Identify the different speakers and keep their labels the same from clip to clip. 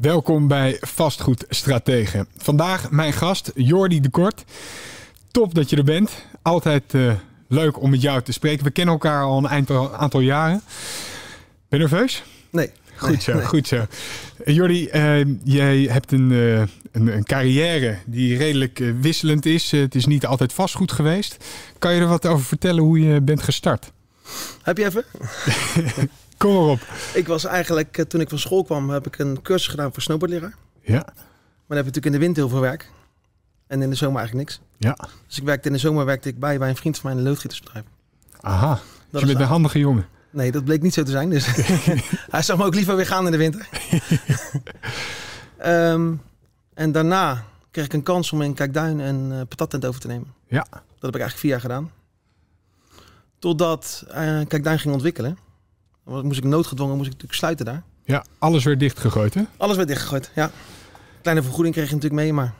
Speaker 1: Welkom bij Vastgoedstrategen. Vandaag mijn gast Jordi de Kort. Top dat je er bent. Altijd uh, leuk om met jou te spreken. We kennen elkaar al een aantal, aantal jaren. Ben je nerveus?
Speaker 2: Nee.
Speaker 1: Goed zo, goed zo. Jordi, uh, jij hebt een, uh, een, een, carrière die redelijk wisselend is. het is niet altijd vastgoed geweest. Kan je er wat over vertellen hoe je bent gestart?
Speaker 2: Heb je even?
Speaker 1: Kom maar op.
Speaker 2: Ik was eigenlijk, toen ik van school kwam, heb ik een cursus gedaan voor snowboardleraar.
Speaker 1: Ja.
Speaker 2: Maar dan heb je natuurlijk in de winter heel veel werk. En in de zomer eigenlijk niks.
Speaker 1: Ja.
Speaker 2: Dus ik werkte in de zomer werkte ik bij bij een vriend van mij in een loodgietersbedrijf.
Speaker 1: Aha. Dus je bent een handige jongen.
Speaker 2: Nee, dat bleek niet zo te zijn. Dus hij zag me ook liever weer gaan in de winter. um, en daarna kreeg ik een kans om in Kijkduin een uh, patattent over te nemen.
Speaker 1: Ja.
Speaker 2: Dat heb ik eigenlijk vier jaar gedaan. Totdat uh, Kijkduin ging ontwikkelen. Dan moest ik noodgedwongen moest ik natuurlijk sluiten daar.
Speaker 1: Ja, alles werd dichtgegooid hè?
Speaker 2: Alles werd dichtgegooid, ja. Kleine vergoeding kreeg je natuurlijk mee, maar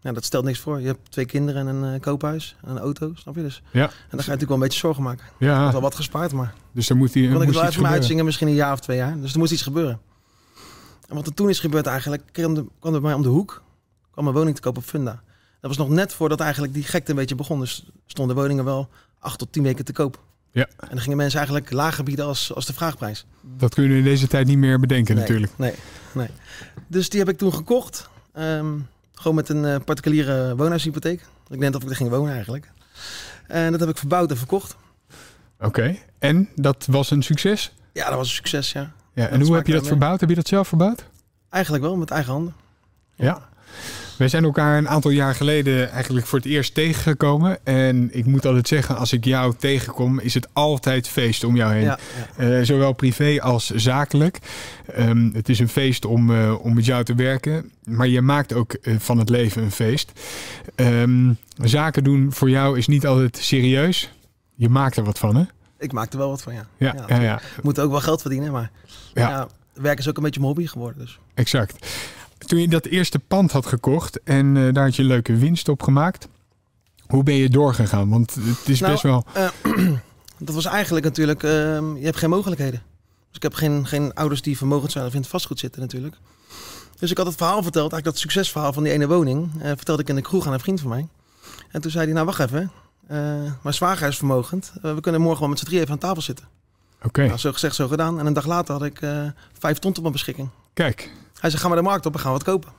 Speaker 2: ja, dat stelt niks voor. Je hebt twee kinderen en een uh, koophuis en een auto, snap je dus?
Speaker 1: Ja.
Speaker 2: En dan ga je natuurlijk wel een beetje zorgen maken.
Speaker 1: Ja.
Speaker 2: Ik had wel wat gespaard, maar...
Speaker 1: Dus dan moet hij.
Speaker 2: Kon ik het wel even uitzingen, misschien een jaar of twee jaar. Dus er moest iets gebeuren. En wat er toen is gebeurd eigenlijk, kwam, de, kwam er bij mij om de hoek, kwam een woning te kopen op Funda. Dat was nog net voordat eigenlijk die gekte een beetje begon. Dus stonden woningen wel acht tot tien weken te koop.
Speaker 1: Ja.
Speaker 2: En dan gingen mensen eigenlijk lager bieden als, als de vraagprijs.
Speaker 1: Dat kun je in deze tijd niet meer bedenken
Speaker 2: nee,
Speaker 1: natuurlijk.
Speaker 2: Nee, nee. Dus die heb ik toen gekocht. Um, gewoon met een uh, particuliere woonhuishypotheek. Ik denk dat ik er ging wonen eigenlijk. En dat heb ik verbouwd en verkocht.
Speaker 1: Oké, okay. en dat was een succes?
Speaker 2: Ja, dat was een succes, ja.
Speaker 1: ja en hoe heb je dat verbouwd? Heb je dat zelf verbouwd?
Speaker 2: Eigenlijk wel, met eigen handen.
Speaker 1: Ja. ja. Wij zijn elkaar een aantal jaar geleden eigenlijk voor het eerst tegengekomen. En ik moet altijd zeggen, als ik jou tegenkom, is het altijd feest om jou heen.
Speaker 2: Ja,
Speaker 1: ja. Uh, zowel privé als zakelijk. Um, het is een feest om, uh, om met jou te werken. Maar je maakt ook uh, van het leven een feest. Um, zaken doen voor jou is niet altijd serieus. Je maakt er wat van, hè?
Speaker 2: Ik maak er wel wat van, ja.
Speaker 1: Ja, ja, ja.
Speaker 2: Moet ook wel geld verdienen, maar ja. werk is ook een beetje mijn hobby geworden. Dus.
Speaker 1: Exact. Toen je dat eerste pand had gekocht en uh, daar had je een leuke winst op gemaakt. Hoe ben je doorgegaan? Want het is
Speaker 2: nou,
Speaker 1: best wel...
Speaker 2: Uh, dat was eigenlijk natuurlijk... Uh, je hebt geen mogelijkheden. Dus ik heb geen, geen ouders die vermogend zijn of in het vastgoed zitten natuurlijk. Dus ik had het verhaal verteld, eigenlijk dat succesverhaal van die ene woning. vertelde ik in de kroeg aan een vriend van mij. En toen zei hij, nou wacht even. mijn zwager is vermogend. we kunnen morgen wel met z'n drie even aan tafel zitten.
Speaker 1: Oké. Okay.
Speaker 2: Nou, zo gezegd, zo gedaan. En een dag later had ik vijf ton tot mijn beschikking.
Speaker 1: Kijk.
Speaker 2: Hij zei, gaan we de markt op en gaan we het kopen.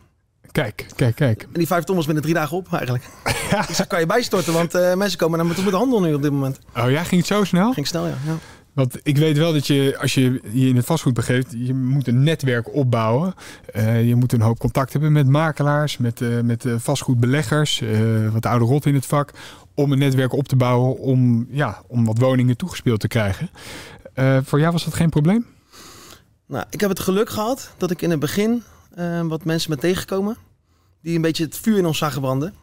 Speaker 1: Kijk, kijk, kijk.
Speaker 2: En die vijf ton was binnen drie dagen op eigenlijk. Ja. Ik kan je bijstorten, want uh, mensen komen naar me toe met de handel nu op dit moment.
Speaker 1: Oh ja, ging het zo snel?
Speaker 2: Ging snel, ja. ja.
Speaker 1: Want ik weet wel dat je, als je je in het vastgoed begeeft, je moet een netwerk opbouwen. Uh, je moet een hoop contact hebben met makelaars, met, uh, met vastgoedbeleggers, wat oude rot in het vak. Om een netwerk op te bouwen om, ja, om wat woningen toegespeeld te krijgen. voor jou was dat geen probleem?
Speaker 2: Nou, ik heb het geluk gehad dat ik in het begin uh, wat mensen ben tegengekomen. Die een beetje het vuur in ons zagen branden.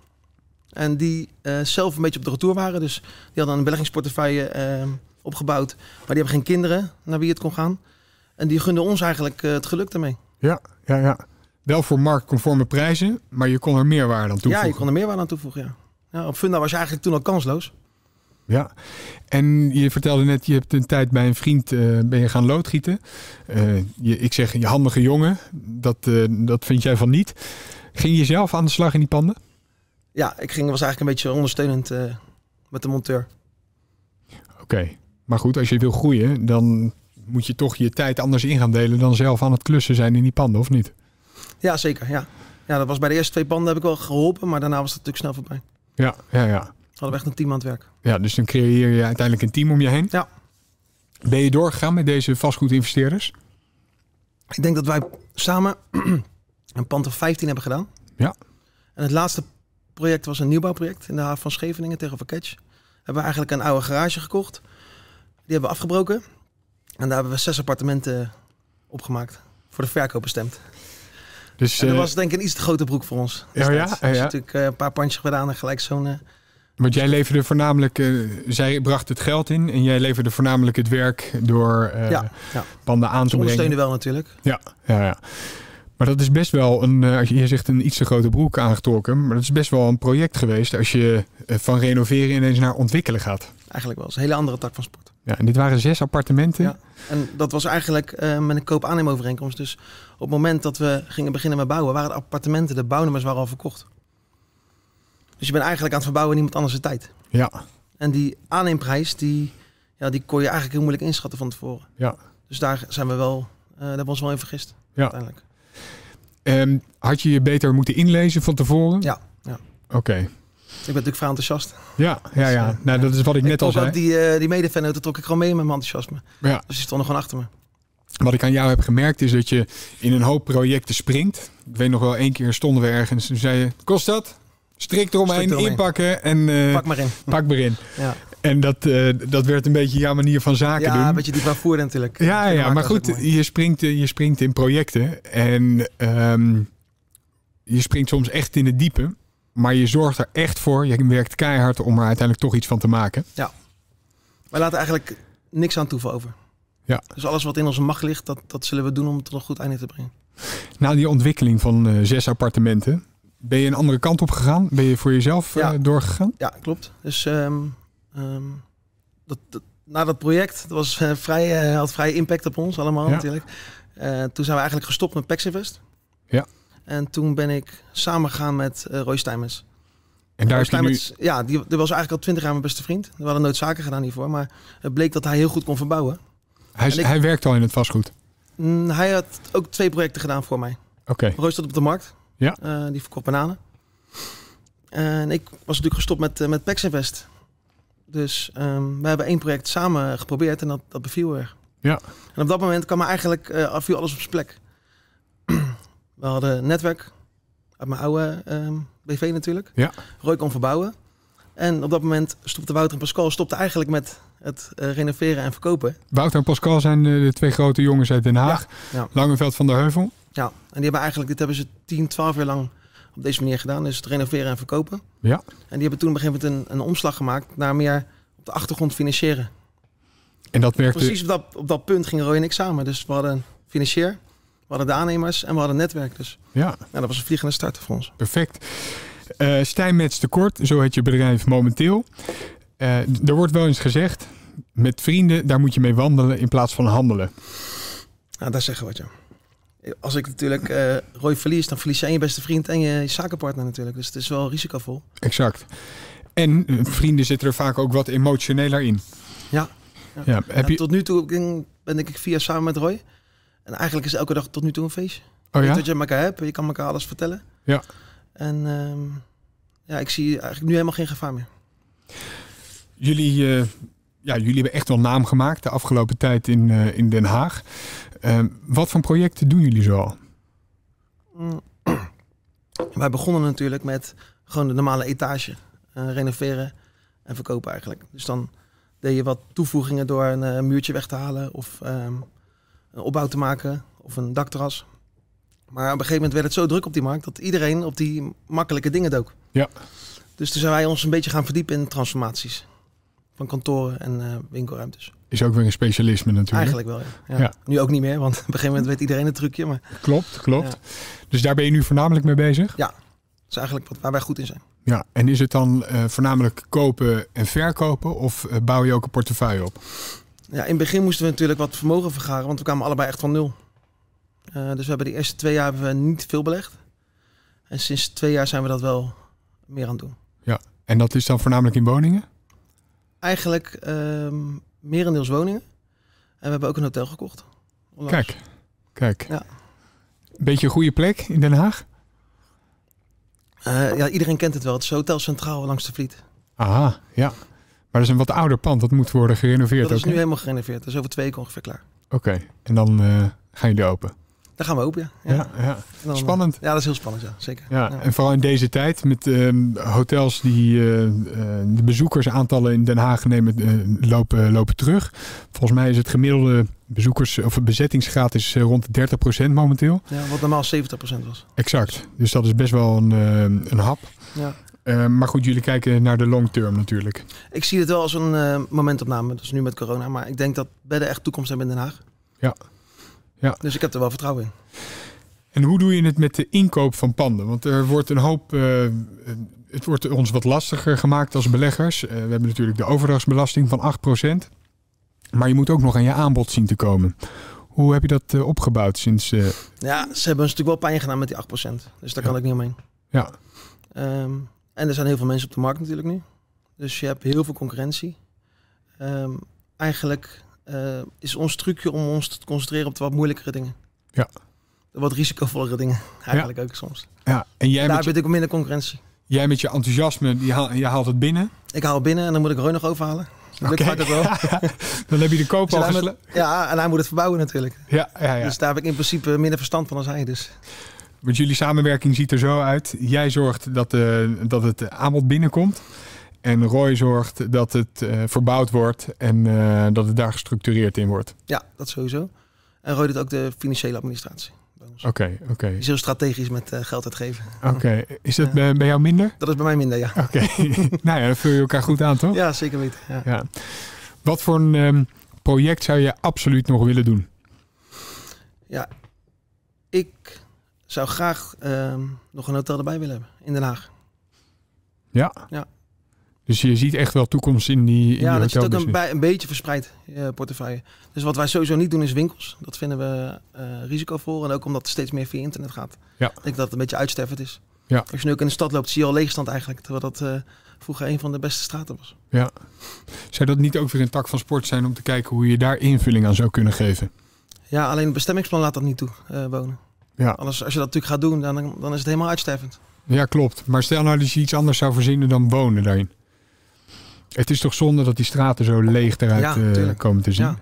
Speaker 2: En die uh, zelf een beetje op de retour waren. Dus die hadden een beleggingsportefeuille uh, opgebouwd. Maar die hebben geen kinderen naar wie het kon gaan. En die gunden ons eigenlijk het geluk daarmee.
Speaker 1: Ja, ja, ja. Wel voor marktconforme prijzen, maar je kon er meerwaarde aan toevoegen.
Speaker 2: Ja, je kon er meerwaarde aan toevoegen, ja. ja op Funda was je eigenlijk toen al kansloos.
Speaker 1: Ja, en je vertelde net, je hebt een tijd bij een vriend uh, ben je gaan loodgieten. Uh, je, ik zeg, je handige jongen, dat, uh, dat vind jij van niet. Ging je zelf aan de slag in die panden?
Speaker 2: Ja, ik ging, was eigenlijk een beetje ondersteunend met de monteur.
Speaker 1: Oké, okay. maar goed, als je wil groeien, dan moet je toch je tijd anders in gaan delen dan zelf aan het klussen zijn in die panden, of niet?
Speaker 2: Ja, zeker, ja. Ja, dat was bij de eerste twee panden heb ik wel geholpen, maar daarna was het natuurlijk snel voorbij.
Speaker 1: Ja, ja, ja.
Speaker 2: We hadden echt een team aan het werk.
Speaker 1: Ja, dus dan creëer je uiteindelijk een team om je heen.
Speaker 2: Ja.
Speaker 1: Ben je doorgegaan met deze vastgoedinvesteerders?
Speaker 2: Ik denk dat wij samen een pand of 15 hebben gedaan.
Speaker 1: Ja.
Speaker 2: En het laatste project was een nieuwbouwproject in de haven van Scheveningen tegenover Catch. Hebben we eigenlijk een oude garage gekocht. Die hebben we afgebroken. En daar hebben we zes appartementen opgemaakt. Voor de verkoop bestemd.
Speaker 1: Dus,
Speaker 2: en dat was denk ik een iets te grote broek voor ons.
Speaker 1: Ja, ja,
Speaker 2: Dus
Speaker 1: ja, ja.
Speaker 2: natuurlijk een paar pandjes gedaan en gelijk zo'n...
Speaker 1: Want jij leverde voornamelijk, uh, zij bracht het geld in en jij leverde voornamelijk het werk door uh,
Speaker 2: ja, ja.
Speaker 1: panden aan te brengen.
Speaker 2: ondersteunen wel natuurlijk.
Speaker 1: Ja, ja, ja. Maar dat is best wel een, als je, je zegt een iets te grote broek aangetrokken, maar dat is best wel een project geweest als je van renoveren ineens naar ontwikkelen gaat.
Speaker 2: Eigenlijk wel, het is een hele andere tak van sport.
Speaker 1: Ja, en dit waren zes appartementen.
Speaker 2: Ja. En dat was eigenlijk eh, met een koop-aannemovereenkomst. Dus op het moment dat we gingen beginnen met bouwen, waren de appartementen, de bouwnummers waren al verkocht. Dus je bent eigenlijk aan het verbouwen in iemand anders de tijd.
Speaker 1: Ja,
Speaker 2: En die aanneemprijs, die, ja, die kon je eigenlijk heel moeilijk inschatten van tevoren.
Speaker 1: ja.
Speaker 2: Dus daar zijn we wel, eh daar hebben we ons wel in vergist.
Speaker 1: Ja.
Speaker 2: Uiteindelijk.
Speaker 1: Ehm, had je je beter moeten inlezen van tevoren?
Speaker 2: Ja, ja.
Speaker 1: Oké.
Speaker 2: Ik ben natuurlijk vrij enthousiast.
Speaker 1: Ja, ja, ja.
Speaker 2: Dus, eh,
Speaker 1: Nou, dat is wat ik net al zei.
Speaker 2: Die, eh die mede trok ik gewoon mee met mijn enthousiasme.
Speaker 1: Ja.
Speaker 2: Dus die stonden gewoon achter me.
Speaker 1: Wat ik aan jou heb gemerkt is dat je in een hoop projecten springt. Ik weet nog wel, één keer stonden we ergens en zei je... Kost dat? Strik eromheen, inpakken en eh,
Speaker 2: Pak maar in.
Speaker 1: pak maar in.
Speaker 2: Ja,
Speaker 1: En dat, eh, dat werd een beetje jouw manier van zaken
Speaker 2: ja
Speaker 1: doen.
Speaker 2: een beetje die bravoure natuurlijk.
Speaker 1: Ja,
Speaker 2: Dat
Speaker 1: ja,
Speaker 2: maakt
Speaker 1: maar
Speaker 2: het ook
Speaker 1: goed,
Speaker 2: mooi.
Speaker 1: je springt, eh, je springt in projecten en ehm, je springt soms echt in het diepe. Maar je zorgt er echt voor, je werkt keihard om er uiteindelijk toch iets van te maken.
Speaker 2: Wij laten eigenlijk niks aan toeval over.
Speaker 1: Ja.
Speaker 2: Dus alles wat in onze macht ligt, dat, dat zullen we doen om het tot een goed einde te brengen.
Speaker 1: Na die ontwikkeling van eh, zes appartementen, ben je een andere kant op gegaan? Ben je voor jezelf eh,
Speaker 2: Ja.
Speaker 1: doorgegaan?
Speaker 2: Ja, klopt. Dus ehm, ehm, dat, dat- na dat project, dat was, eh, vrij, eh, had vrij impact op ons allemaal
Speaker 1: Ja.
Speaker 2: natuurlijk. Toen zijn we eigenlijk gestopt met Pexinvest.
Speaker 1: Ja.
Speaker 2: En toen ben ik samen gegaan met Roy Stijmens.
Speaker 1: En daar heb je nu...
Speaker 2: Ja, die, die was eigenlijk al twintig jaar mijn beste vriend. We hadden nooit zaken gedaan hiervoor, maar het bleek dat hij heel goed kon verbouwen.
Speaker 1: Hij, is-
Speaker 2: ik-
Speaker 1: hij werkt al in het vastgoed.
Speaker 2: Mm, hij had ook twee projecten gedaan voor mij.
Speaker 1: Oké,
Speaker 2: Roy stond op de markt.
Speaker 1: Ja.
Speaker 2: Eh, die verkocht bananen. En ik was natuurlijk gestopt met, eh, met Pexinvest. Dus ehm, we hebben één project samen geprobeerd en dat, dat beviel erg.
Speaker 1: Ja.
Speaker 2: En op dat moment kwam er eigenlijk eh viel alles op zijn plek. we hadden netwerk uit mijn oude ehm, BV natuurlijk.
Speaker 1: Ja.
Speaker 2: Roy kon verbouwen. En op dat moment stopte Wouter en Pascal stopte eigenlijk met het renoveren en verkopen.
Speaker 1: Wouter en Pascal zijn de twee grote jongens uit Den Haag.
Speaker 2: ja.
Speaker 1: Langeveld van der Heuvel.
Speaker 2: Ja, en die hebben eigenlijk, dit hebben ze 10, 12 jaar lang op deze manier gedaan. Dus het renoveren en verkopen.
Speaker 1: Ja.
Speaker 2: En die hebben toen op een gegeven moment een, een omslag gemaakt naar meer op de achtergrond financieren.
Speaker 1: En dat werkte...
Speaker 2: Precies op dat, op dat punt gingen Roy en ik samen. Dus we hadden financier, we hadden de aannemers en we hadden netwerk. Dus
Speaker 1: Ja,
Speaker 2: nou, dat was een vliegende start voor ons.
Speaker 1: perfect. Eh Stijn Mets tekort, zo heet je bedrijf momenteel. Eh, er wordt wel eens gezegd, met vrienden, daar moet je mee wandelen in plaats van handelen.
Speaker 2: Nou, daar zeggen we wat, ja. Als ik natuurlijk eh, Roy verlies, dan verlies je en je beste vriend en je, je zakenpartner natuurlijk. Dus het is wel risicovol.
Speaker 1: Exact. En eh, vrienden zitten er vaak ook wat emotioneler in.
Speaker 2: Ja.
Speaker 1: Ja,
Speaker 2: Ja.
Speaker 1: heb je...
Speaker 2: Tot nu toe ben- ik via samen met Roy. En eigenlijk is elke dag tot nu toe een feestje.
Speaker 1: Oh ja?
Speaker 2: dat je elkaar hebt, je kan elkaar alles vertellen.
Speaker 1: Ja.
Speaker 2: En ehm, ja, ik zie eigenlijk nu helemaal geen gevaar meer.
Speaker 1: Jullie, eh, ja, jullie hebben echt wel naam gemaakt de afgelopen tijd in, in Den Haag. Eh, wat voor projecten doen jullie zoal?
Speaker 2: Mm. Wij begonnen natuurlijk met gewoon de normale etage. eh, renoveren en verkopen eigenlijk. Dus dan deed je wat toevoegingen door een eh, muurtje weg te halen. Of ehm, een opbouw te maken. Of een dakterras. Maar op een gegeven moment werd het zo druk op die markt... dat iedereen op die makkelijke dingen dook.
Speaker 1: Ja.
Speaker 2: Dus toen zijn wij ons een beetje gaan verdiepen in transformaties. Van kantoren en eh, winkelruimtes.
Speaker 1: Is ook weer een specialisme natuurlijk.
Speaker 2: Eigenlijk wel, ja. Ja.
Speaker 1: Ja.
Speaker 2: Nu ook niet meer, want op een gegeven moment weet iedereen het trucje. Maar
Speaker 1: Klopt, klopt.
Speaker 2: Ja.
Speaker 1: Dus daar ben je nu voornamelijk mee bezig?
Speaker 2: dat is eigenlijk wat, waar wij goed in zijn.
Speaker 1: Ja. En is het dan eh, voornamelijk kopen en verkopen of eh, bouw je ook een portefeuille op?
Speaker 2: Ja, in het begin moesten we natuurlijk wat vermogen vergaren, want we kwamen allebei echt van nul. Dus we hebben de eerste twee jaar hebben we niet veel belegd. En sinds twee jaar zijn we dat wel meer aan het doen.
Speaker 1: En dat is dan voornamelijk in woningen?
Speaker 2: Eigenlijk ehm merendeels woningen. En we hebben ook een hotel gekocht.
Speaker 1: Kijk, kijk.
Speaker 2: Ja.
Speaker 1: Beetje een goede plek in Den Haag?
Speaker 2: Eh, ja, iedereen kent het wel. Het is Hotel Centraal langs de Vliet.
Speaker 1: Aha, ja. Maar dat is een wat ouder pand. Dat moet worden gerenoveerd
Speaker 2: Dat is
Speaker 1: ook.
Speaker 2: nu helemaal gerenoveerd. Dat is over twee weken ongeveer klaar.
Speaker 1: Oké. En dan eh, gaan jullie open.
Speaker 2: Daar gaan we open, ja.
Speaker 1: Ja,
Speaker 2: ja.
Speaker 1: ja.
Speaker 2: En dan, eh,
Speaker 1: Spannend.
Speaker 2: Ja, dat is heel spannend, ja. Zeker.
Speaker 1: Ja,
Speaker 2: Ja.
Speaker 1: en vooral in deze tijd met ehm, hotels die eh, de bezoekersaantallen in Den Haag nemen, lopen, lopen terug. Volgens mij is het gemiddelde bezoekers of bezettingsgraad is rond de 30% momenteel.
Speaker 2: Ja, wat normaal 70% was.
Speaker 1: Exact. Dus dat is best wel een, een hap.
Speaker 2: Ja.
Speaker 1: Eh, maar goed, jullie kijken naar de long term natuurlijk.
Speaker 2: Ik zie het wel als een momentopname. Is nu met corona. Maar ik denk dat bedden echt toekomst hebben in Den Haag.
Speaker 1: Ja. Ja.
Speaker 2: Dus ik heb er wel vertrouwen in.
Speaker 1: En hoe doe je het met de inkoop van panden? Want er wordt een hoop. eh, het wordt ons wat lastiger gemaakt als beleggers. Eh, we hebben natuurlijk de overdrachtsbelasting van 8%. Maar je moet ook nog aan je aanbod zien te komen. Hoe heb je dat eh, opgebouwd sinds...
Speaker 2: Ja, ze hebben ons natuurlijk wel pijn gedaan met die 8%. Dus daar
Speaker 1: Ja.
Speaker 2: kan ik niet omheen.
Speaker 1: ja,
Speaker 2: Ehm, en er zijn heel veel mensen op de markt natuurlijk nu. Dus je hebt heel veel concurrentie. Ehm, eigenlijk eh, is ons trucje om ons te concentreren op de wat moeilijkere dingen.
Speaker 1: Ja.
Speaker 2: De wat risicovollere dingen. Eigenlijk ook soms.
Speaker 1: ja. En jij
Speaker 2: Daar
Speaker 1: met,
Speaker 2: heb
Speaker 1: je,
Speaker 2: ik ook minder concurrentie.
Speaker 1: jij met je enthousiasme, die haal, je haalt het binnen.
Speaker 2: Ik haal binnen en dan moet ik Roy nog overhalen. Dat lukt wel.
Speaker 1: Dan heb je de koop
Speaker 2: Dus
Speaker 1: al
Speaker 2: Ja, en hij moet het verbouwen natuurlijk.
Speaker 1: Ja, ja, ja.
Speaker 2: Dus daar heb ik in principe minder verstand van als hij. Dus
Speaker 1: Want jullie samenwerking ziet er zo uit. Jij zorgt dat, eh, dat het aanbod binnenkomt. En Roy zorgt dat het eh, verbouwd wordt en eh, dat het daar gestructureerd in wordt.
Speaker 2: ja, dat sowieso. En Roy doet ook de financiële administratie.
Speaker 1: Oké, oké.
Speaker 2: Is heel strategisch met eh, geld uitgeven.
Speaker 1: Oké, is dat
Speaker 2: Ja.
Speaker 1: bij, bij jou minder?
Speaker 2: Dat is bij mij minder, ja.
Speaker 1: Oké, nou ja, dan vul je elkaar goed aan, toch?
Speaker 2: Ja, zeker weten. Ja.
Speaker 1: Ja. Wat voor een ehm, project zou je absoluut nog willen doen?
Speaker 2: Ik zou graag ehm, nog een hotel erbij willen hebben in Den Haag.
Speaker 1: Ja?
Speaker 2: Ja.
Speaker 1: Dus je ziet echt wel toekomst in die, in
Speaker 2: ja,
Speaker 1: die
Speaker 2: dat het ook een, bij, een beetje verspreid, je portefeuille. Dus wat wij sowieso niet doen is winkels. Dat vinden we eh, risicovol. En ook omdat het steeds meer via internet gaat.
Speaker 1: Ja.
Speaker 2: Ik denk dat het een beetje uitstervend is.
Speaker 1: Ja.
Speaker 2: Als je nu ook in de stad loopt, zie je al leegstand eigenlijk. Terwijl dat eh, vroeger een van de beste straten was.
Speaker 1: Zou dat niet ook weer een tak van sport zijn om te kijken hoe je daar invulling aan zou kunnen geven?
Speaker 2: Ja, alleen het bestemmingsplan laat dat niet toe, eh, wonen.
Speaker 1: Ja,
Speaker 2: Anders, als je dat natuurlijk gaat doen, dan, dan is het helemaal uitstervend.
Speaker 1: ja klopt. Maar stel nou dat je iets anders zou verzinnen dan wonen daarin. Het is toch zonde dat die straten zo leeg eruit
Speaker 2: Ja,
Speaker 1: eh, komen te zien?
Speaker 2: Ja.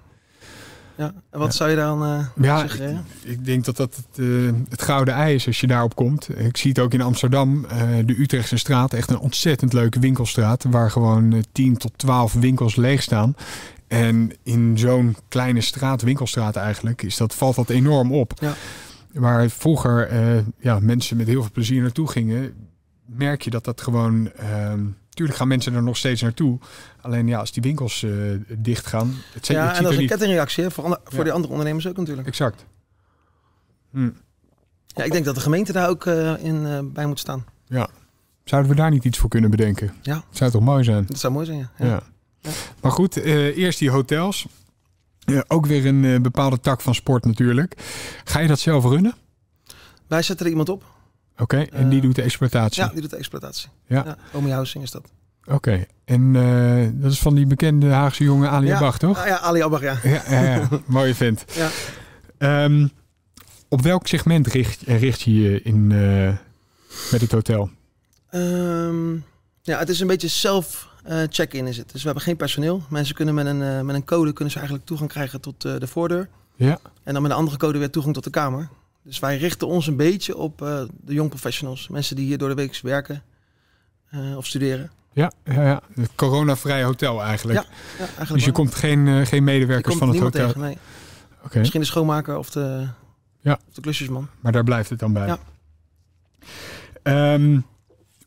Speaker 2: Ja, en wat
Speaker 1: Ja.
Speaker 2: zou je dan eh
Speaker 1: Ja,
Speaker 2: suggereren?
Speaker 1: Ik denk dat dat het, eh, het gouden ei is als je daarop komt. Ik zie het ook in Amsterdam, de Utrechtse straat. Echt een ontzettend leuke winkelstraat. Waar gewoon eh, 10 tot 12 winkels leeg staan. En in zo'n kleine straat, winkelstraat eigenlijk, is dat, valt dat enorm op.
Speaker 2: Ja.
Speaker 1: Waar vroeger ja, mensen met heel veel plezier naartoe gingen, merk je dat dat gewoon... ehm tuurlijk gaan mensen er nog steeds naartoe. Alleen ja, als die winkels eh, dicht gaan... Het,
Speaker 2: Ja, en dat is een
Speaker 1: niet...
Speaker 2: kettingreactie voor, voor
Speaker 1: Ja.
Speaker 2: die andere ondernemers ook natuurlijk.
Speaker 1: Exact. Hm.
Speaker 2: Ja, ik denk dat de gemeente daar ook eh, in eh, bij moet staan.
Speaker 1: Zouden we daar niet iets voor kunnen bedenken?
Speaker 2: Ja.
Speaker 1: Zou toch mooi zijn?
Speaker 2: Dat zou mooi zijn, ja.
Speaker 1: Ja.
Speaker 2: ja. Ja.
Speaker 1: Maar goed, eerst die hotels. Ja, ook weer een bepaalde tak van sport natuurlijk. Ga je dat zelf runnen?
Speaker 2: Wij zetten er iemand op.
Speaker 1: Oké, en die
Speaker 2: Eh,
Speaker 1: doet de exploitatie.
Speaker 2: Ja, die doet de exploitatie.
Speaker 1: Ja.
Speaker 2: ja Omi Housing is dat.
Speaker 1: Oké, en eh, dat is van die bekende Haagse jongen Ali
Speaker 2: Ja.
Speaker 1: Abach, toch?
Speaker 2: Ah, ja, Ali Abbach, ja.
Speaker 1: Ja, ja, ja. mooie vent.
Speaker 2: Ja.
Speaker 1: Ehm, op welk segment richt, richt je je in eh, met het hotel?
Speaker 2: Ehm, ja, het is een beetje zelf check-in is het. Dus we hebben geen personeel. Mensen kunnen met een, met een code kunnen ze eigenlijk toegang krijgen tot de voordeur.
Speaker 1: Ja.
Speaker 2: En dan met een andere code weer toegang tot de kamer. Dus wij richten ons een beetje op eh, de jong professionals. Mensen die hier door de week werken eh, of studeren.
Speaker 1: Ja, ja, ja. Het coronavrij hotel eigenlijk.
Speaker 2: Ja, eigenlijk
Speaker 1: dus je
Speaker 2: wel.
Speaker 1: komt geen, eh, geen medewerkers van het hotel.
Speaker 2: tegen, nee.
Speaker 1: Oké,
Speaker 2: Misschien de schoonmaker of de,
Speaker 1: Ja.
Speaker 2: of de klusjesman.
Speaker 1: maar daar blijft het dan bij.
Speaker 2: Ja.
Speaker 1: Ehm,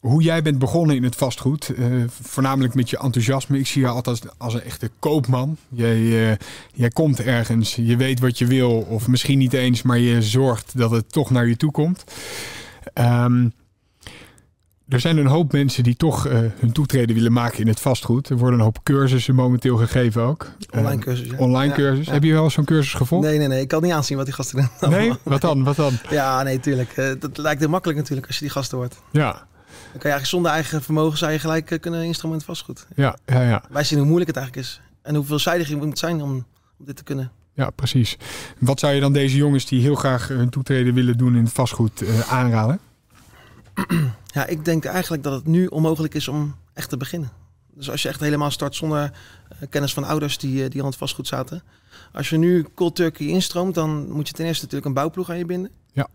Speaker 1: hoe jij bent begonnen in het vastgoed, eh, voornamelijk met je enthousiasme. Ik zie je altijd als een echte koopman. Jij, eh, jij komt ergens, je weet wat je wil, of misschien niet eens, maar je zorgt dat het toch naar je toe komt. Ehm, er zijn een hoop mensen die toch eh, hun toetreden willen maken in het vastgoed. Er worden een hoop cursussen momenteel gegeven ook.
Speaker 2: Online
Speaker 1: Eh,
Speaker 2: cursus. ja.
Speaker 1: Online
Speaker 2: Ja,
Speaker 1: cursus.
Speaker 2: ja.
Speaker 1: Heb je wel zo'n cursus gevolgd?
Speaker 2: Nee, nee, nee. Ik kan niet aanzien wat die gasten doen.
Speaker 1: Nee? Wat dan? Wat dan?
Speaker 2: Ja, nee, tuurlijk. Dat lijkt heel makkelijk natuurlijk als je die gasten wordt.
Speaker 1: Ja,
Speaker 2: je eigenlijk zonder eigen vermogen zou je gelijk eh, kunnen instromen in het vastgoed.
Speaker 1: ja, ja, ja.
Speaker 2: Wij zien hoe moeilijk het eigenlijk is. En hoe veelzijdig je moet zijn om, om dit te kunnen.
Speaker 1: Ja, precies. Wat zou je dan deze jongens die heel graag hun toetreden willen doen in het vastgoed eh, aanraden?
Speaker 2: Ja, ik denk eigenlijk dat het nu onmogelijk is om echt te beginnen. Dus als je echt helemaal start zonder eh, kennis van ouders die, eh, die aan het vastgoed zaten. Als je nu cold turkey instroomt, dan moet je ten eerste natuurlijk een bouwploeg aan je binden.
Speaker 1: Ja.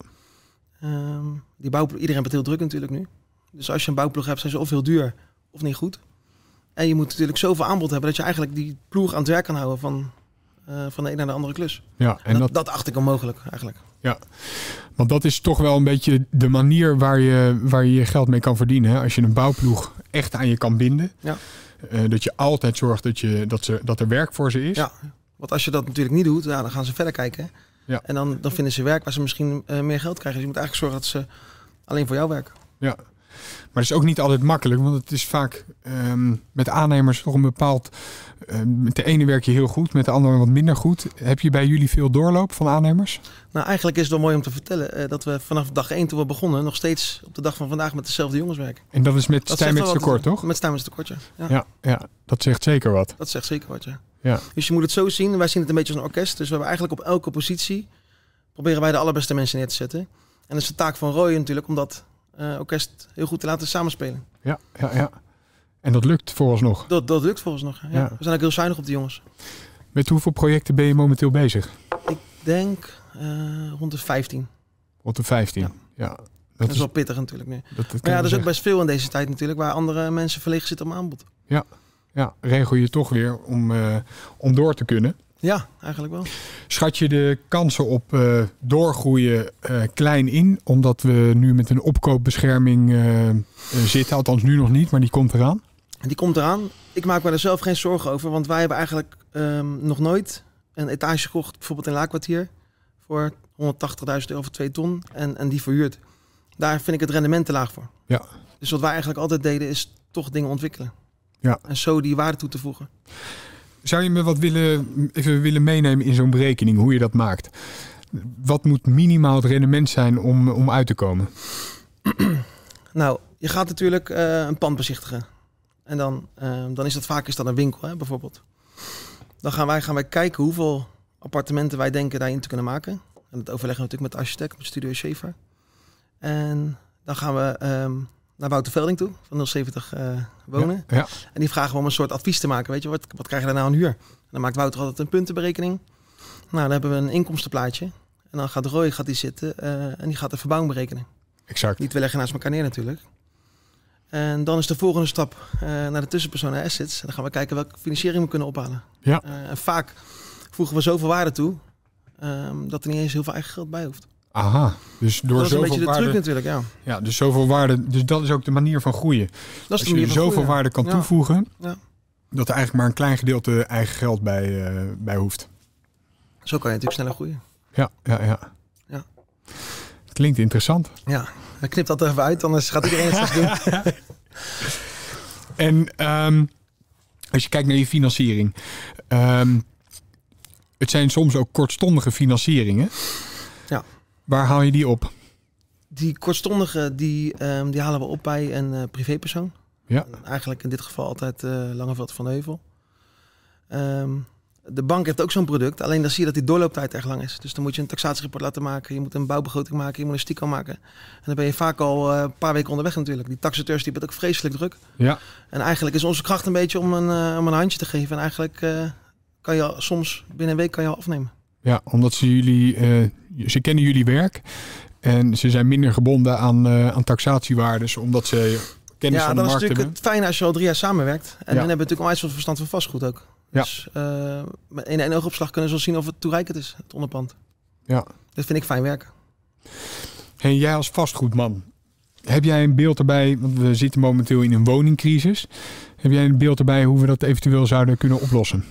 Speaker 2: Ehm, die bouwploeg, iedereen heeft het heel druk natuurlijk nu. Dus als je een bouwploeg hebt, zijn ze of heel duur of niet goed. En je moet natuurlijk zoveel aanbod hebben dat je eigenlijk die ploeg aan het werk kan houden van, eh, van de een naar de andere klus.
Speaker 1: Ja, en
Speaker 2: dat,
Speaker 1: dat,
Speaker 2: dat acht ik onmogelijk eigenlijk.
Speaker 1: want dat is toch wel een beetje de manier waar je waar je, je geld mee kan verdienen. Hè? Als je een bouwploeg echt aan je kan binden.
Speaker 2: Ja.
Speaker 1: Eh, dat je altijd zorgt dat, je, dat, ze, dat er werk voor ze is.
Speaker 2: Ja, want als je dat natuurlijk niet doet, ja, dan gaan ze verder kijken.
Speaker 1: Ja.
Speaker 2: En dan, dan vinden ze werk waar ze misschien eh, meer geld krijgen. Dus je moet eigenlijk zorgen dat ze alleen voor jou werken.
Speaker 1: Maar het is ook niet altijd makkelijk, want het is vaak ehm, met aannemers toch een bepaald. ehm, met de ene werk je heel goed, met de andere wat minder goed. Heb je bij jullie veel doorloop van aannemers?
Speaker 2: Nou, eigenlijk is het wel mooi om te vertellen eh, dat we vanaf dag 1 toen we begonnen nog steeds op de dag van vandaag met dezelfde jongens werken.
Speaker 1: En dat is met
Speaker 2: Dat
Speaker 1: Stijn tekort, toch?
Speaker 2: Met Stijn met tekort, ja. ja.
Speaker 1: Ja, ja, dat zegt zeker wat.
Speaker 2: Dat zegt zeker wat, ja.
Speaker 1: Ja.
Speaker 2: Dus je moet het zo zien. Wij zien het een beetje als een orkest. Dus we hebben eigenlijk op elke positie proberen wij de allerbeste mensen neer te zetten. En dat is de taak van Roy natuurlijk om dat orkest heel goed te laten samenspelen.
Speaker 1: Ja, ja, ja. En dat lukt vooralsnog.
Speaker 2: Dat, dat lukt volgens nog. Ja.
Speaker 1: Ja.
Speaker 2: We zijn ook heel zuinig op de jongens.
Speaker 1: Met hoeveel projecten ben je momenteel bezig?
Speaker 2: Ik denk eh, rond de 15.
Speaker 1: Rond de 15.
Speaker 2: Ja.
Speaker 1: Ja. dat,
Speaker 2: Dat, is wel pittig natuurlijk nu.
Speaker 1: dat, dat
Speaker 2: Maar ja, er is ook best veel in deze tijd natuurlijk waar andere mensen verlegen zitten om aanbod.
Speaker 1: Ja, regel je toch weer om, eh, om door te kunnen.
Speaker 2: Ja, eigenlijk wel.
Speaker 1: Schat je de kansen op eh, doorgroeien eh, klein in, omdat we nu met een opkoopbescherming eh, zitten? Althans, nu nog niet, maar die komt eraan.
Speaker 2: Die komt eraan. Ik maak me er zelf geen zorgen over, want wij hebben eigenlijk ehm, nog nooit een etage gekocht, bijvoorbeeld in Laakkwartier, voor 180.000 euro voor 2 ton en, en die verhuurd. Daar vind ik het rendement te laag voor.
Speaker 1: Ja.
Speaker 2: Dus wat wij eigenlijk altijd deden is toch dingen ontwikkelen.
Speaker 1: Ja.
Speaker 2: En zo die waarde toe te voegen.
Speaker 1: Zou je me wat willen, even willen meenemen in zo'n berekening, hoe je dat maakt? Wat moet minimaal het rendement zijn om, om uit te komen?
Speaker 2: Nou, je gaat natuurlijk eh, een pand bezichtigen. En dan, eh, dan is dat vaak is dat een winkel, hè, bijvoorbeeld. Dan gaan wij, gaan wij kijken hoeveel appartementen wij denken daarin te kunnen maken. En dat overleggen we natuurlijk met de architect, met Studio Schaefer. En dan gaan we ehm, naar Wouter Velding toe, van 070 eh, wonen.
Speaker 1: Ja, ja.
Speaker 2: En die vragen we om een soort advies te maken. Weet je, wat, wat krijg je daar nou aan huur? En dan maakt Wouter altijd een puntenberekening. Nou, dan hebben we een inkomstenplaatje. En dan gaat Roy gaat die zitten eh, en die gaat de verbouwing berekenen.
Speaker 1: exact.
Speaker 2: Niet we leggen naast elkaar neer natuurlijk. En dan is de volgende stap eh, naar de tussenpersonen assets. En dan gaan we kijken welke financiering we kunnen ophalen.
Speaker 1: Ja.
Speaker 2: En vaak voegen we zoveel waarde toe ehm, dat er niet eens heel veel eigen geld bij hoeft.
Speaker 1: Aha, dus door
Speaker 2: dat is een beetje
Speaker 1: zoveel
Speaker 2: de
Speaker 1: waarde...
Speaker 2: truc natuurlijk, ja.
Speaker 1: Ja, dus zoveel waarde. Dus dat is ook de manier van groeien.
Speaker 2: Dat is
Speaker 1: Als
Speaker 2: de
Speaker 1: je er zoveel
Speaker 2: groeien.
Speaker 1: waarde kan
Speaker 2: Ja.
Speaker 1: toevoegen,
Speaker 2: Ja.
Speaker 1: dat er eigenlijk maar een klein gedeelte eigen geld bij, eh, bij hoeft.
Speaker 2: Zo kan je natuurlijk sneller groeien.
Speaker 1: Ja, ja, ja.
Speaker 2: Ja.
Speaker 1: Klinkt interessant.
Speaker 2: Ja, hij knipt dat er even uit, anders gaat iedereen het doen.
Speaker 1: En ehm, als je kijkt naar je financiering. ehm, het zijn soms ook kortstondige financieringen.
Speaker 2: Ja.
Speaker 1: Waar haal je die op?
Speaker 2: Die kortstondige, die, ehm, die halen we op bij een eh, privépersoon.
Speaker 1: Ja.
Speaker 2: Eigenlijk in dit geval altijd eh Langeveld van Heuvel. Ehm, de bank heeft ook zo'n product, alleen dan zie je dat die doorlooptijd erg lang is. Dus dan moet je een taxatierapport laten maken, je moet een bouwbegroting maken, je moet een stico maken. En dan ben je vaak al eh, een paar weken onderweg natuurlijk. Die taxateurs die hebben het ook vreselijk druk.
Speaker 1: Ja.
Speaker 2: En eigenlijk is onze kracht een beetje om een, om een handje te geven. En eigenlijk kan je al- soms binnen een week kan je al afnemen.
Speaker 1: Ja, omdat ze jullie, eh, ze kennen jullie werk. En ze zijn minder gebonden aan, eh, aan taxatiewaardes, omdat ze kennis
Speaker 2: ja,
Speaker 1: van de
Speaker 2: dat is
Speaker 1: markt
Speaker 2: natuurlijk
Speaker 1: hebben.
Speaker 2: het fijne als je al drie jaar samenwerkt. En dan hebben we natuurlijk onwijs veel verstand van vastgoed ook.
Speaker 1: Ja.
Speaker 2: Dus eh, met in één oogopslag kunnen ze wel zien of het toereikend is, het onderpand.
Speaker 1: Ja.
Speaker 2: Dat vind ik fijn werken.
Speaker 1: Hey, jij als vastgoedman, heb jij een beeld erbij, want we zitten momenteel in een woningcrisis. Heb jij een beeld erbij hoe we dat eventueel zouden kunnen oplossen?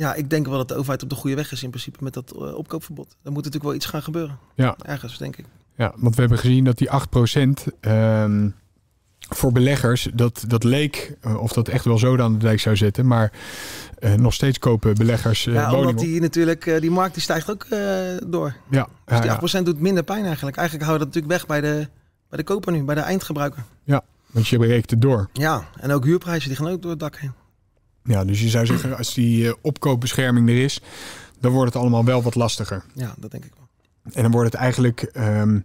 Speaker 2: Ja, ik denk wel dat de overheid op de goede weg is in principe met dat eh, opkoopverbod. Er moet natuurlijk wel iets gaan gebeuren.
Speaker 1: Ja.
Speaker 2: Ergens, denk ik.
Speaker 1: Ja, want we hebben gezien dat die 8% ehm voor beleggers, dat, dat leek, eh, of dat echt wel zo aan de dijk zou zetten, maar eh, nog steeds kopen beleggers
Speaker 2: ja,
Speaker 1: woningen
Speaker 2: omdat die natuurlijk, die markt die stijgt ook door.
Speaker 1: Ja,
Speaker 2: Dus
Speaker 1: ja,
Speaker 2: die
Speaker 1: ja,
Speaker 2: 8% doet minder pijn eigenlijk. Eigenlijk houden we dat natuurlijk weg bij de, bij de koper nu, bij de eindgebruiker.
Speaker 1: want je berekent het door.
Speaker 2: Ja, en ook huurprijzen die gaan ook door het dak heen.
Speaker 1: Ja, dus je zou zeggen, als die eh, opkoopbescherming er is, dan wordt het allemaal wel wat lastiger.
Speaker 2: Ja, dat denk ik wel.
Speaker 1: En dan wordt het eigenlijk ehm,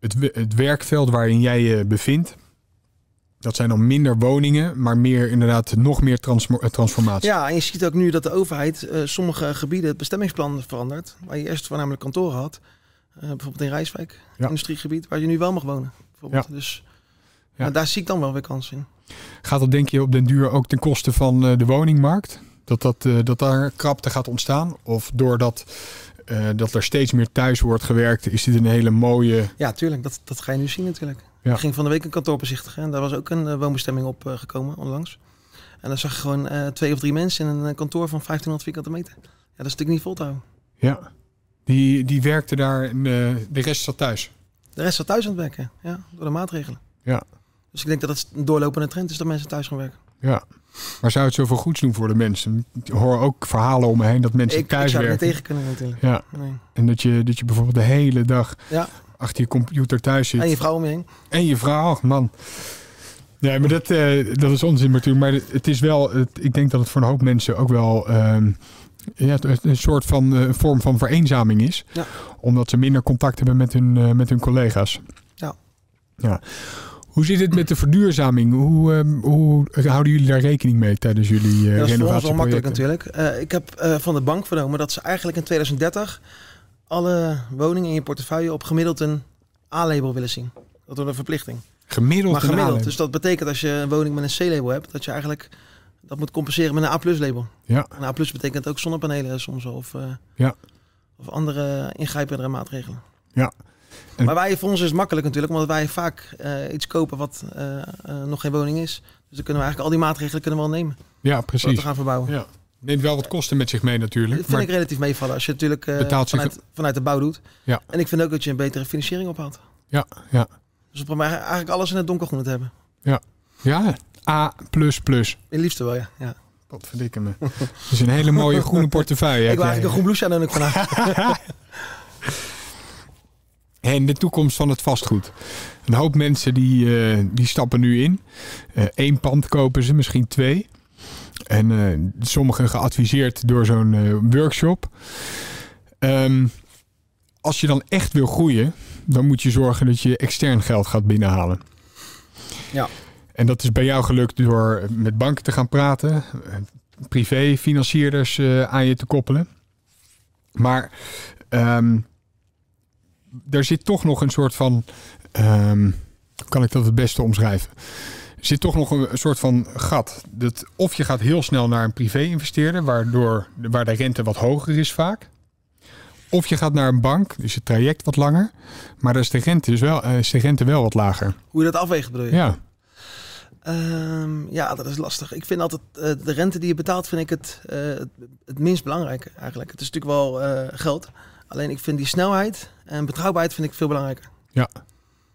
Speaker 1: het, het werkveld waarin jij je bevindt. Dat zijn dan minder woningen, maar meer inderdaad nog meer eh, transformatie.
Speaker 2: Ja, en je ziet ook nu dat de overheid eh, sommige gebieden het bestemmingsplan verandert. Waar je eerst voornamelijk kantoren had. Bijvoorbeeld in Rijswijk,
Speaker 1: Ja.
Speaker 2: industriegebied, waar je nu wel mag wonen. Bijvoorbeeld. Dus
Speaker 1: Ja.
Speaker 2: ja. daar zie ik dan wel weer kansen in.
Speaker 1: Gaat dat denk je op den duur ook ten koste van eh, de woningmarkt? Dat, dat, eh, dat daar krapte gaat ontstaan? Of doordat eh, dat er steeds meer thuis wordt gewerkt, is dit een hele mooie...
Speaker 2: Ja, tuurlijk. Dat, dat ga je nu zien natuurlijk.
Speaker 1: Ja.
Speaker 2: Ik ging van de week een kantoor bezichtigen. En daar was ook een woonbestemming op gekomen onlangs. En dan zag je gewoon twee of drie mensen in een kantoor van 1500 vierkante meter. Ja, dat is natuurlijk niet vol te houden.
Speaker 1: Ja, die, die werkte daar en de rest zat thuis.
Speaker 2: De rest zat thuis aan het werken, ja, door de maatregelen.
Speaker 1: Ja.
Speaker 2: Dus ik denk dat het een doorlopende trend is dat mensen thuis gaan werken.
Speaker 1: Ja. Maar zou het zoveel goeds doen voor de mensen? Ik hoor ook verhalen om me heen dat mensen
Speaker 2: Ik, ik
Speaker 1: thuis
Speaker 2: zou er niet
Speaker 1: werken.
Speaker 2: tegen kunnen natuurlijk.
Speaker 1: Ja.
Speaker 2: Nee.
Speaker 1: En dat je, dat je bijvoorbeeld de hele dag
Speaker 2: Ja.
Speaker 1: achter je computer thuis zit.
Speaker 2: En je vrouw om je heen.
Speaker 1: En je vrouw, ach, man. Nee, maar dat, eh, dat is onzin natuurlijk. Maar het is wel, het, ik denk dat het voor een hoop mensen ook wel ehm, ja, een soort van eh, vorm van vereenzaming is.
Speaker 2: Ja.
Speaker 1: Omdat ze minder contact hebben met hun, eh, met hun collega's.
Speaker 2: Ja.
Speaker 1: ja. Hoe zit het met de verduurzaming? Hoe, ehm, hoe houden jullie daar rekening mee tijdens jullie eh
Speaker 2: dat is voor ons wel makkelijk natuurlijk. Eh, ik heb eh, van de bank vernomen dat ze eigenlijk in 2030 alle woningen in je portefeuille op gemiddeld een A-label willen zien. Dat wordt een verplichting.
Speaker 1: Gemiddeld
Speaker 2: maar gemiddeld. Dus dat betekent als je een woning met een C-label hebt, dat je eigenlijk dat moet compenseren met een A-label.
Speaker 1: Ja.
Speaker 2: Een A betekent ook zonnepanelen soms of,
Speaker 1: Ja.
Speaker 2: of andere ingrijpendere maatregelen.
Speaker 1: Ja.
Speaker 2: Maar wij, voor ons is het makkelijk natuurlijk, omdat wij vaak eh, iets kopen wat eh, eh, nog geen woning is. Dus dan kunnen we eigenlijk al die maatregelen kunnen we wel nemen.
Speaker 1: Ja,
Speaker 2: Om
Speaker 1: precies.
Speaker 2: te gaan verbouwen.
Speaker 1: Ja. Neemt wel wat kosten met zich mee
Speaker 2: Dat
Speaker 1: natuurlijk.
Speaker 2: vind
Speaker 1: maar-
Speaker 2: ik relatief meevallen als je natuurlijk
Speaker 1: zich-
Speaker 2: vanuit, vanuit de bouw doet.
Speaker 1: Ja.
Speaker 2: En ik vind ook dat je een betere financiering ophaalt.
Speaker 1: Ja, ja.
Speaker 2: Dus we proberen eigenlijk alles in het donkergroen te hebben.
Speaker 1: Ja, A++.
Speaker 2: In liefste wel, ja. ja.
Speaker 1: Wat verdikken me. Dat is een hele mooie groene portefeuille.
Speaker 2: ik wil eigenlijk een groen blouseje aan doen ik vandaag.
Speaker 1: En de toekomst van het vastgoed. Een hoop mensen die, eh, die stappen nu in. Eén pand kopen ze, misschien twee. En eh, sommigen geadviseerd door zo'n eh, workshop. Ehm, als je dan echt wil groeien, dan moet je zorgen dat je extern geld gaat binnenhalen.
Speaker 2: Ja.
Speaker 1: En dat is bij jou gelukt door met banken te gaan praten, eh, privé-financierders eh, aan je te koppelen. Maar ehm, er zit toch nog een soort van. hoe kan ik dat het beste omschrijven? Er zit toch nog een, soort van gat. Dat of je gaat heel snel naar een privé-investeerder, waardoor waar de rente wat hoger is vaak. Of je gaat naar een bank, dus het traject wat langer. Maar dan is de rente, dus wel, eh, is de rente wel wat lager.
Speaker 2: Hoe je dat afweegt bedoel je?
Speaker 1: Ja,
Speaker 2: Ehm, ja, dat is lastig. Ik vind altijd eh, de rente die je betaalt, vind ik het, eh, het, het minst belangrijke eigenlijk. Het is natuurlijk wel geld. Alleen ik vind die snelheid en betrouwbaarheid vind ik veel belangrijker.
Speaker 1: Ja.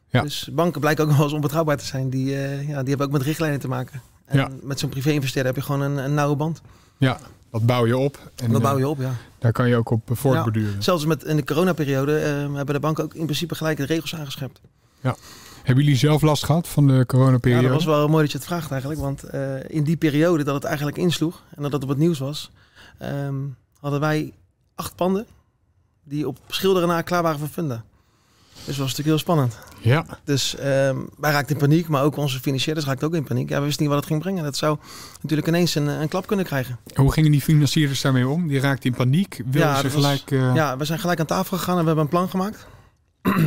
Speaker 1: Ja.
Speaker 2: Dus banken blijken ook wel eens onbetrouwbaar te zijn. Die, eh, ja, die hebben ook met richtlijnen te maken. En
Speaker 1: Ja.
Speaker 2: met zo'n privé-investeerder heb je gewoon een, een nauwe band.
Speaker 1: dat bouw je op. En
Speaker 2: dat bouw
Speaker 1: eh,
Speaker 2: je op, ja.
Speaker 1: daar kan je ook op eh, voortborduren.
Speaker 2: Zelfs met, in de coronaperiode eh, hebben de banken ook in principe gelijk de regels aangescherpt.
Speaker 1: Hebben jullie zelf last gehad van de
Speaker 2: Ja,
Speaker 1: coronaperiode?
Speaker 2: dat was wel mooi dat je het vraagt eigenlijk. Want in die periode dat het eigenlijk insloeg en dat het op het nieuws was, ehm, hadden wij acht panden die op schilderen na klaar waren voor funda. Dus dat was natuurlijk heel spannend.
Speaker 1: Ja,
Speaker 2: Dus ehm, wij raakten in paniek, maar ook onze financierders raakten ook in paniek. Ja, we wisten niet wat het ging brengen. Dat zou natuurlijk ineens een, een klap kunnen krijgen.
Speaker 1: hoe gingen die financierders daarmee om? Die raakten in paniek. Wilden
Speaker 2: Ja,
Speaker 1: ze
Speaker 2: dat was-
Speaker 1: gelijk... eh,
Speaker 2: Ja, we zijn gelijk aan tafel gegaan en we hebben een plan gemaakt.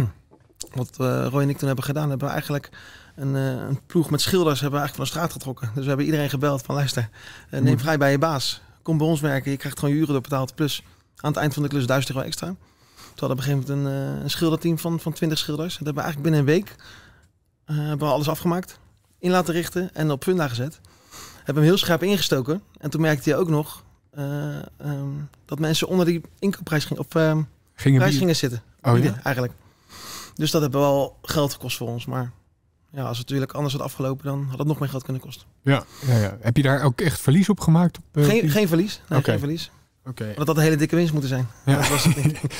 Speaker 2: Wat eh, Roy en ik toen hebben gedaan, hebben we eigenlijk een, eh, een ploeg met schilders hebben we eigenlijk van de straat getrokken. Dus we hebben iedereen gebeld van luister, neem vrij bij je baas. Kom bij ons werken, je krijgt gewoon je uren doorbetaald. Plus aan het eind van de klus 1000 euro extra. Toen hadden we op een gegeven moment een, eh, een schilderteam van, van 20 schilders. Dat hebben we eigenlijk binnen een week eh, hebben we alles afgemaakt, in laten richten en op funda gezet. Hebben hem heel scherp ingestoken. En toen merkte je ook nog eh, ehm, dat mensen onder die inkoopprijs gingen, of ehm,
Speaker 1: gingen
Speaker 2: prijs gingen zitten.
Speaker 1: Oh ja?
Speaker 2: Eigenlijk. Dus dat hebben wel geld gekost voor ons. Maar ja, als het natuurlijk anders had afgelopen, dan had het nog meer geld kunnen kosten.
Speaker 1: Ja, ja, ja. Heb je daar ook echt verlies op gemaakt? Op,
Speaker 2: Geen,
Speaker 1: die-
Speaker 2: geen verlies. Nee, geen verlies.
Speaker 1: Oké.
Speaker 2: Want dat had een hele dikke winst moeten zijn.
Speaker 1: Ja.
Speaker 2: Dat was het niet.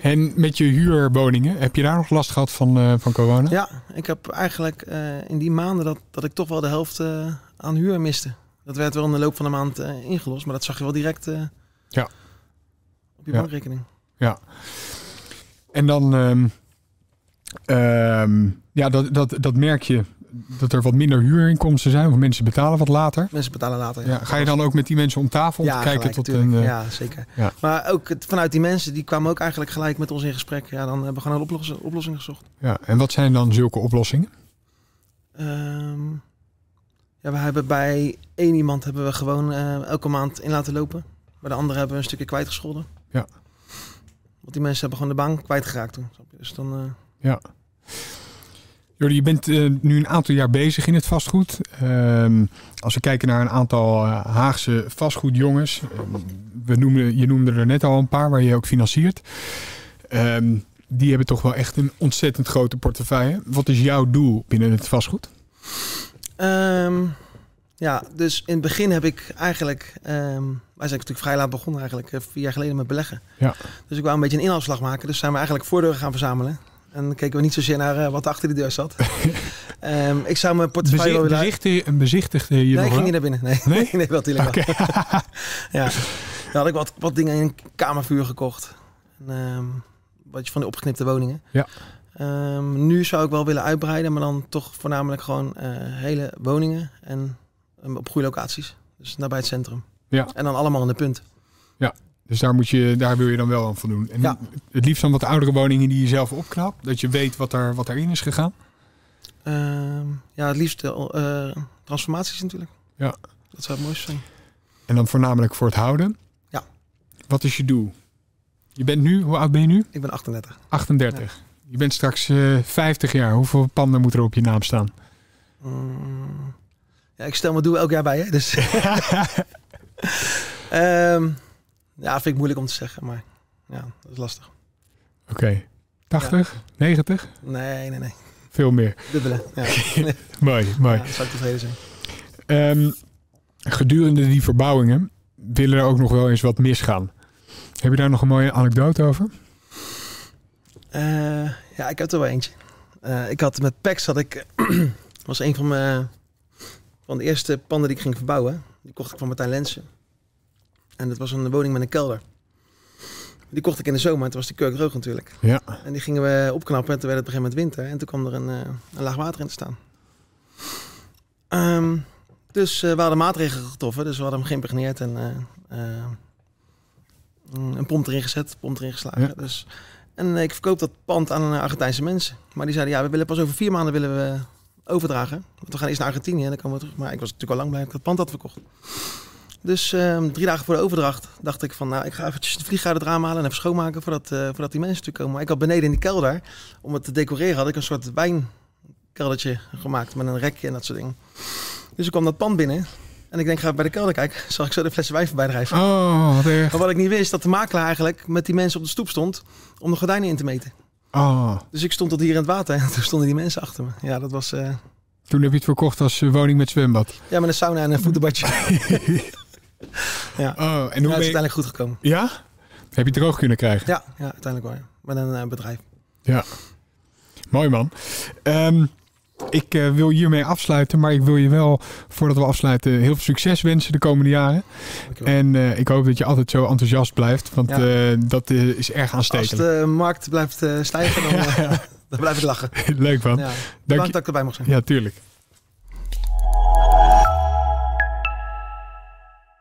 Speaker 1: En met je huurwoningen, heb je daar nog last gehad van, eh, van corona?
Speaker 2: Ja, ik heb eigenlijk eh, in die maanden dat, dat ik toch wel de helft eh, aan huur miste. Dat werd wel in de loop van de maand eh, ingelost, maar dat zag je wel direct eh,
Speaker 1: Ja.
Speaker 2: op je
Speaker 1: Ja.
Speaker 2: bankrekening.
Speaker 1: En dan, ehm, ehm, ja, dat, dat, dat merk je dat er wat minder huurinkomsten zijn, of mensen betalen wat later.
Speaker 2: Mensen betalen later.
Speaker 1: Ja, ga je dan ook met die mensen om tafel
Speaker 2: ja,
Speaker 1: te kijken
Speaker 2: gelijk,
Speaker 1: tot
Speaker 2: tuurlijk.
Speaker 1: een... eh,
Speaker 2: Ja, zeker.
Speaker 1: Ja.
Speaker 2: Maar ook het, vanuit die mensen, die kwamen ook eigenlijk gelijk met ons in gesprek. Ja, dan hebben we gewoon een oplossing, oplossing gezocht.
Speaker 1: ja. En wat zijn dan zulke oplossingen?
Speaker 2: Ehm, ja, we hebben bij één iemand hebben we gewoon eh, elke maand in laten lopen. Bij de andere hebben we een stukje kwijtgescholden.
Speaker 1: Ja.
Speaker 2: Want die mensen hebben gewoon de baan kwijtgeraakt toen. Dus dan, eh,
Speaker 1: Ja. Jordi, je bent eh, nu een aantal jaar bezig in het vastgoed. Ehm, als we kijken naar een aantal eh, Haagse vastgoedjongens. eh, we noemden, je noemde er net al een paar waar je ook financiert. Ehm, die hebben toch wel echt een ontzettend grote portefeuille. Wat is jouw doel binnen het vastgoed?
Speaker 2: Ehm, ja, dus in het begin heb ik eigenlijk... wij zijn natuurlijk vrij laat begonnen eigenlijk, vier jaar geleden met beleggen.
Speaker 1: Ja.
Speaker 2: Dus ik wou een beetje een inhaalslag maken. Dus zijn we eigenlijk voordeuren gaan verzamelen. En dan keken we niet zozeer naar eh, wat achter die deur zat. Ehm, ik zou mijn portefeuille wel
Speaker 1: Bezi-
Speaker 2: willen...
Speaker 1: bezichtigde, een bezichtigde je
Speaker 2: Nee, ik ging niet naar binnen. Nee,
Speaker 1: Nee?
Speaker 2: nee, wel natuurlijk
Speaker 1: Oké.
Speaker 2: wel. ja. Dan had ik wat, wat dingen in kamervuur gekocht. En, ehm, wat van die opgeknipte woningen.
Speaker 1: Ja.
Speaker 2: Ehm, nu zou ik wel willen uitbreiden, maar dan toch voornamelijk gewoon eh, hele woningen en op goede locaties. Dus nabij het centrum.
Speaker 1: Ja.
Speaker 2: En dan allemaal in de punt.
Speaker 1: Dus daar, moet je, daar wil je dan wel aan voldoen. En
Speaker 2: Ja.
Speaker 1: het liefst dan wat oudere woningen die je zelf opknapt. Dat je weet wat, er, wat erin is gegaan.
Speaker 2: Ehm, ja, het liefst eh, eh, transformaties natuurlijk.
Speaker 1: Ja.
Speaker 2: Dat zou het mooiste zijn.
Speaker 1: En dan voornamelijk voor het houden.
Speaker 2: Ja.
Speaker 1: Wat is je doel? Je bent nu, hoe oud ben je nu?
Speaker 2: Ik ben 38.
Speaker 1: 38. Je bent straks eh 50 jaar. Hoeveel panden moet er op je naam staan?
Speaker 2: Mm, ja, ik stel mijn doel elk jaar bij, hè? Dus. Ehm, ja, vind ik moeilijk om te zeggen, maar ja, dat is lastig.
Speaker 1: Oké. 80? 90?
Speaker 2: Nee, nee, nee.
Speaker 1: Veel meer.
Speaker 2: Dubbele. Ja,
Speaker 1: Mooi, mooi.
Speaker 2: ja zou ik tevreden zijn.
Speaker 1: Ehm, gedurende die verbouwingen willen er ook nog wel eens wat misgaan. Heb je daar nog een mooie anekdote over?
Speaker 2: Eh, ja, ik heb er wel eentje. Eh, ik had met PEX had ik was een van mijn van de eerste panden die ik ging verbouwen. Die kocht ik van Martijn Lensen. En dat was een woning met een kelder. Die kocht ik in de zomer, en toen was die keuken droog natuurlijk.
Speaker 1: Ja.
Speaker 2: En die gingen we opknappen en toen werd het op een gegeven moment winter. En toen kwam er een, eh, een laag water in te staan. Ehm, dus eh, we hadden maatregelen getroffen. Dus we hadden hem geïmpregneerd en eh, mm, een pomp erin gezet, pomp erin geslagen.
Speaker 1: Ja.
Speaker 2: Dus, en ik verkoop dat pand aan Argentijnse mensen. Maar die zeiden, ja, we willen pas over vier maanden willen we overdragen. Want we gaan eerst naar Argentinië en dan komen we terug. Maar ik was natuurlijk al lang blij dat ik dat pand had verkocht. Dus ehm, drie dagen voor de overdracht dacht ik van, nou, ik ga eventjes de vlieg uit het raam halen en even schoonmaken voordat, eh, voordat die mensen natuurlijk komen. Maar ik had beneden in die kelder, om het te decoreren, had ik een soort wijnkeldertje gemaakt met een rekje en dat soort dingen. Dus ik kwam dat pand binnen en ik denk, ga bij de kelder kijken, zag ik zo de flessen wijn voorbij drijven.
Speaker 1: Oh, wat erg.
Speaker 2: Maar wat ik niet wist, dat de makelaar eigenlijk met die mensen op de stoep stond om de gordijnen in te meten.
Speaker 1: Oh,
Speaker 2: Dus ik stond tot hier in het water en toen stonden die mensen achter me. Ja, dat was eh,
Speaker 1: toen heb je het verkocht als eh, woning met zwembad.
Speaker 2: ja, met een sauna en een voetenbadje. ja,
Speaker 1: Oh, en
Speaker 2: ja
Speaker 1: hoe
Speaker 2: het is uiteindelijk goed gekomen.
Speaker 1: Ja? Heb je droog kunnen krijgen?
Speaker 2: Ja, ja uiteindelijk wel. ja. Met een eh, bedrijf.
Speaker 1: Mooi man. Ehm, ik eh, wil hiermee afsluiten, maar ik wil je wel, voordat we afsluiten, heel veel succes wensen de komende jaren.
Speaker 2: Dankjewel.
Speaker 1: En eh, ik hoop dat je altijd zo enthousiast blijft, want
Speaker 2: Ja.
Speaker 1: dat is erg
Speaker 2: Als
Speaker 1: aanstekelijk.
Speaker 2: de markt blijft stijgen, dan, dan blijf ik lachen.
Speaker 1: Leuk man.
Speaker 2: Ja.
Speaker 1: Dank
Speaker 2: Bedankt
Speaker 1: je.
Speaker 2: dat ik erbij mocht zijn.
Speaker 1: Ja, tuurlijk.